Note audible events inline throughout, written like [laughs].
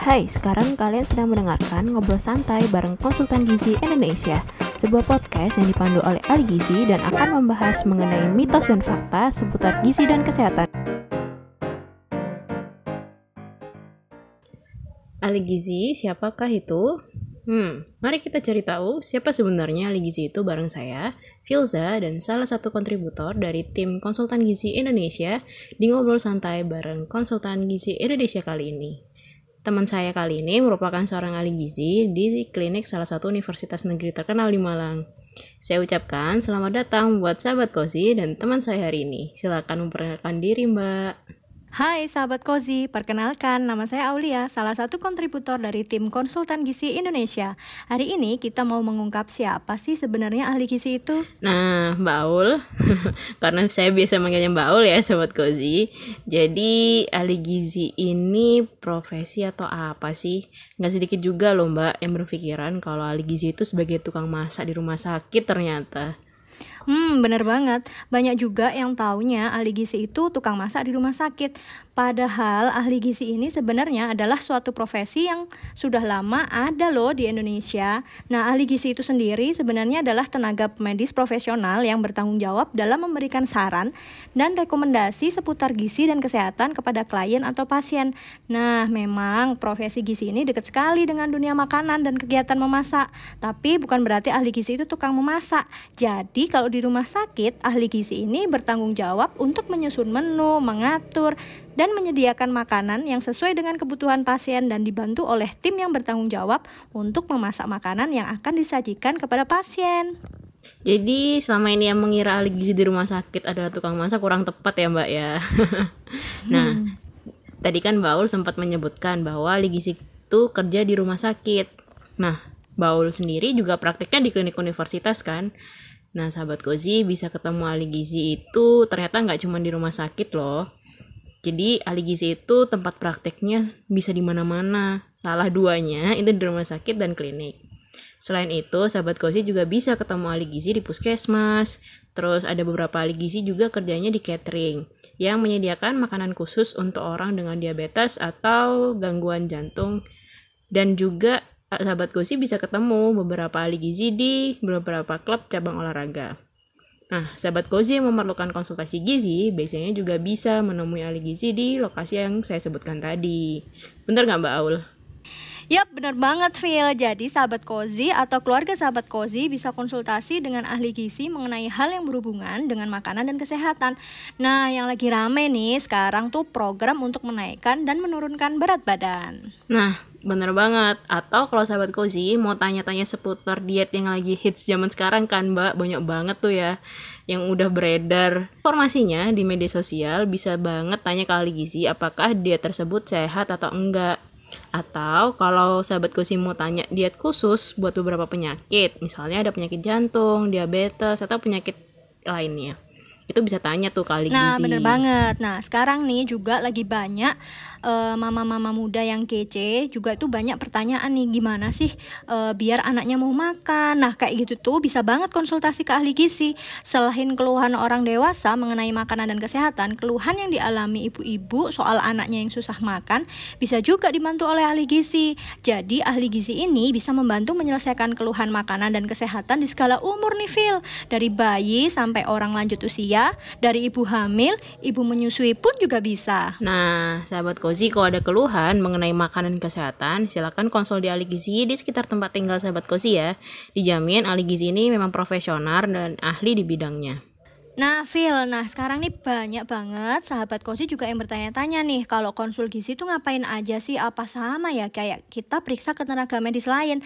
Hai, sekarang kalian sedang mendengarkan Ngobrol Santai bareng Konsultan Gizi Indonesia, sebuah podcast yang dipandu oleh ahli gizi dan akan membahas mengenai mitos dan fakta seputar gizi dan kesehatan. Ahli gizi, siapakah itu? Hmm, mari kita cari tahu siapa sebenarnya ahli gizi itu bareng saya, Filza, dan salah satu kontributor dari tim Konsultan Gizi Indonesia di Ngobrol Santai bareng Konsultan Gizi Indonesia kali ini. Teman saya kali ini merupakan seorang ahli gizi di klinik salah satu universitas negeri terkenal di Malang. Saya ucapkan selamat datang buat sahabat Kozi dan teman saya hari ini. Silakan memperkenalkan diri, Mbak. Hai sahabat Kozi, perkenalkan nama saya Aulia, salah satu kontributor dari tim konsultan gizi Indonesia. Hari ini kita mau mengungkap siapa sih sebenarnya ahli gizi itu? Nah, Mbak Aul, [laughs] karena saya biasa manggilnya Mbak Aul ya sahabat Kozi. Jadi ahli gizi ini profesi atau apa sih? Nggak sedikit juga loh Mbak yang berpikiran kalau ahli gizi itu sebagai tukang masak di rumah sakit ternyata. Hmm, bener banget. Banyak juga yang taunya ahli gizi itu tukang masak di rumah sakit. Padahal ahli gizi ini sebenarnya adalah suatu profesi yang sudah lama ada loh di Indonesia. Nah, ahli gizi itu sendiri sebenarnya adalah tenaga medis profesional yang bertanggung jawab dalam memberikan saran dan rekomendasi seputar gizi dan kesehatan kepada klien atau pasien. Nah, memang profesi gizi ini dekat sekali dengan dunia makanan dan kegiatan memasak. Tapi bukan berarti ahli gizi itu tukang memasak. Jadi, kalau di rumah sakit, ahli gizi ini bertanggung jawab untuk menyusun menu, mengatur, dan menyediakan makanan yang sesuai dengan kebutuhan pasien dan dibantu oleh tim yang bertanggung jawab untuk memasak makanan yang akan disajikan kepada pasien. Jadi selama ini yang mengira ahli gizi di rumah sakit adalah tukang masak kurang tepat ya mbak ya. [laughs] nah, hmm. tadi kan Baul sempat menyebutkan bahwa ahli gizi itu kerja di rumah sakit. Nah, Baul sendiri juga prakteknya di klinik universitas kan. Nah, sahabat Kozi bisa ketemu ahli gizi itu ternyata nggak cuma di rumah sakit loh. Jadi ahli gizi itu tempat prakteknya bisa di mana-mana. Salah duanya itu di rumah sakit dan klinik. Selain itu, sahabat Kozi juga bisa ketemu ahli gizi di puskesmas. Terus ada beberapa ahli gizi juga kerjanya di catering yang menyediakan makanan khusus untuk orang dengan diabetes atau gangguan jantung dan juga sahabat Gosi bisa ketemu beberapa ahli gizi di beberapa klub cabang olahraga. Nah, sahabat Gosi yang memerlukan konsultasi gizi biasanya juga bisa menemui ahli gizi di lokasi yang saya sebutkan tadi. Bener nggak Mbak Aul? Yap, benar banget Phil. Jadi sahabat Kozi atau keluarga sahabat Kozi bisa konsultasi dengan ahli gizi mengenai hal yang berhubungan dengan makanan dan kesehatan. Nah, yang lagi rame nih sekarang tuh program untuk menaikkan dan menurunkan berat badan. Nah, bener banget. Atau kalau sahabat Kozi mau tanya-tanya seputar diet yang lagi hits zaman sekarang kan mbak, banyak banget tuh ya yang udah beredar. Informasinya di media sosial bisa banget tanya ke ahli gizi apakah diet tersebut sehat atau enggak. Atau kalau sahabat sih mau tanya diet khusus buat beberapa penyakit, misalnya ada penyakit jantung, diabetes, atau penyakit lainnya itu bisa tanya tuh kali nah, gizi. Nah, bener banget. Nah, sekarang nih juga lagi banyak mama mama-mama muda yang kece juga itu banyak pertanyaan nih gimana sih uh, biar anaknya mau makan. Nah, kayak gitu tuh bisa banget konsultasi ke ahli gizi. Selain keluhan orang dewasa mengenai makanan dan kesehatan, keluhan yang dialami ibu-ibu soal anaknya yang susah makan bisa juga dibantu oleh ahli gizi. Jadi, ahli gizi ini bisa membantu menyelesaikan keluhan makanan dan kesehatan di skala umur nih, Phil. Dari bayi sampai orang lanjut usia dari ibu hamil, ibu menyusui pun juga bisa. Nah, sahabat Kozi, kalau ada keluhan mengenai makanan kesehatan, silakan konsul di ahli gizi di sekitar tempat tinggal sahabat Kozi ya. Dijamin ahli gizi ini memang profesional dan ahli di bidangnya. Nah, Phil, nah sekarang nih banyak banget sahabat kosi juga yang bertanya-tanya nih, kalau konsul gizi itu ngapain aja sih? Apa sama ya kayak kita periksa ke tenaga medis lain?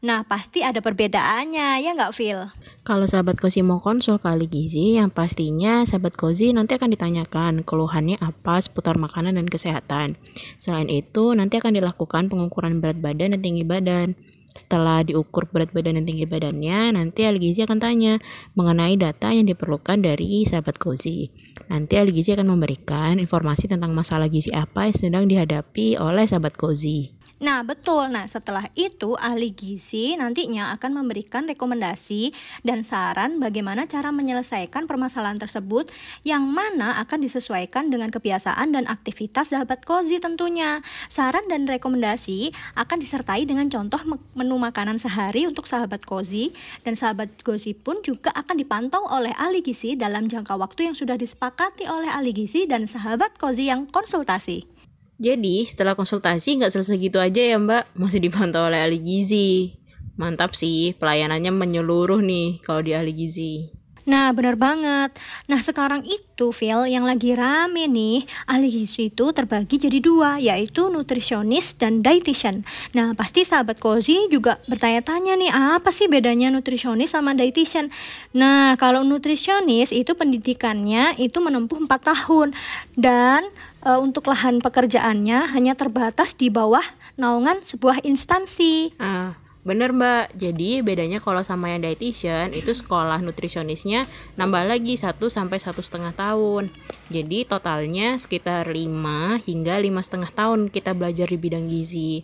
Nah, pasti ada perbedaannya, ya nggak, Phil? Kalau sahabat kosi mau konsul kali gizi, yang pastinya sahabat kosi nanti akan ditanyakan keluhannya apa seputar makanan dan kesehatan. Selain itu, nanti akan dilakukan pengukuran berat badan dan tinggi badan. Setelah diukur berat badan dan tinggi badannya, nanti ahli gizi akan tanya mengenai data yang diperlukan dari sahabat Gozi. Nanti ahli gizi akan memberikan informasi tentang masalah gizi apa yang sedang dihadapi oleh sahabat Gozi. Nah, betul. Nah, setelah itu ahli gizi nantinya akan memberikan rekomendasi dan saran bagaimana cara menyelesaikan permasalahan tersebut yang mana akan disesuaikan dengan kebiasaan dan aktivitas sahabat kozi tentunya. Saran dan rekomendasi akan disertai dengan contoh menu makanan sehari untuk sahabat kozi dan sahabat kozi pun juga akan dipantau oleh ahli gizi dalam jangka waktu yang sudah disepakati oleh ahli gizi dan sahabat kozi yang konsultasi. Jadi setelah konsultasi nggak selesai gitu aja ya mbak, masih dipantau oleh ahli gizi. Mantap sih, pelayanannya menyeluruh nih kalau di ahli gizi. Nah, benar banget. Nah, sekarang itu, Phil, yang lagi rame nih, ahli gizi itu terbagi jadi dua, yaitu nutrisionis dan dietitian. Nah, pasti sahabat Kozi juga bertanya-tanya nih, apa sih bedanya nutrisionis sama dietitian? Nah, kalau nutrisionis itu pendidikannya itu menempuh 4 tahun. Dan e, untuk lahan pekerjaannya hanya terbatas di bawah naungan sebuah instansi. Ah, Bener mbak, jadi bedanya kalau sama yang dietitian itu sekolah nutrisionisnya nambah lagi 1 sampai satu setengah tahun. Jadi totalnya sekitar 5 hingga lima setengah tahun kita belajar di bidang gizi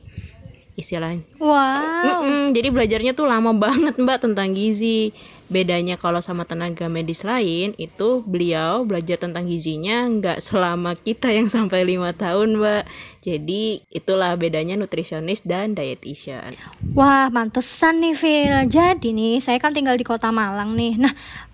istilahnya. Wow. Mm -mm, jadi belajarnya tuh lama [laughs] banget mbak tentang gizi. Bedanya kalau sama tenaga medis lain itu beliau belajar tentang gizinya nggak selama kita yang sampai lima tahun mbak. Jadi itulah bedanya nutrisionis dan dietitian. Wah mantesan nih Phil. Jadi nih saya kan tinggal di kota Malang nih. Nah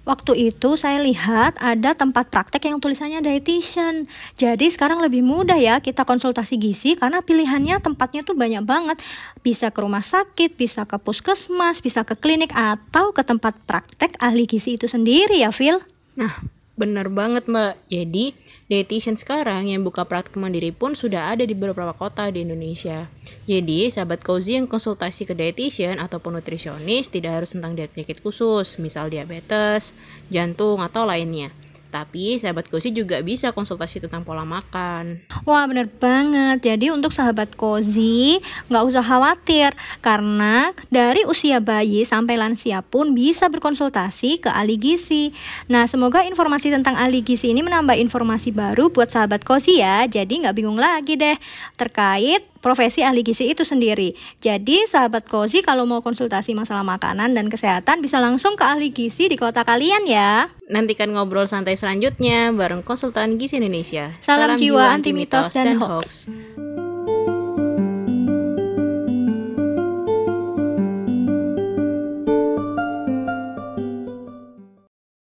Waktu itu saya lihat ada tempat praktek yang tulisannya dietitian. Jadi sekarang lebih mudah ya kita konsultasi gizi karena pilihannya tempatnya tuh banyak banget. Bisa ke rumah sakit, bisa ke puskesmas, bisa ke klinik atau ke tempat praktek ahli gizi itu sendiri ya, Phil. Nah, Bener banget mbak, jadi dietitian sekarang yang buka praktek mandiri pun sudah ada di beberapa kota di Indonesia. Jadi sahabat cozy yang konsultasi ke dietitian ataupun nutrisionis tidak harus tentang diet penyakit khusus, misal diabetes, jantung, atau lainnya. Tapi sahabat Kozi juga bisa konsultasi tentang pola makan. Wah bener banget. Jadi untuk sahabat Kozi nggak usah khawatir karena dari usia bayi sampai lansia pun bisa berkonsultasi ke ahli gizi. Nah semoga informasi tentang ahli gizi ini menambah informasi baru buat sahabat Kozi ya. Jadi nggak bingung lagi deh terkait profesi ahli gizi itu sendiri. Jadi sahabat Kozi kalau mau konsultasi masalah makanan dan kesehatan bisa langsung ke ahli gizi di kota kalian ya. Nantikan ngobrol santai selanjutnya bareng konsultan gizi Indonesia. Salam, Salam jiwa, jiwa anti mitos dan, dan hoax. hoax.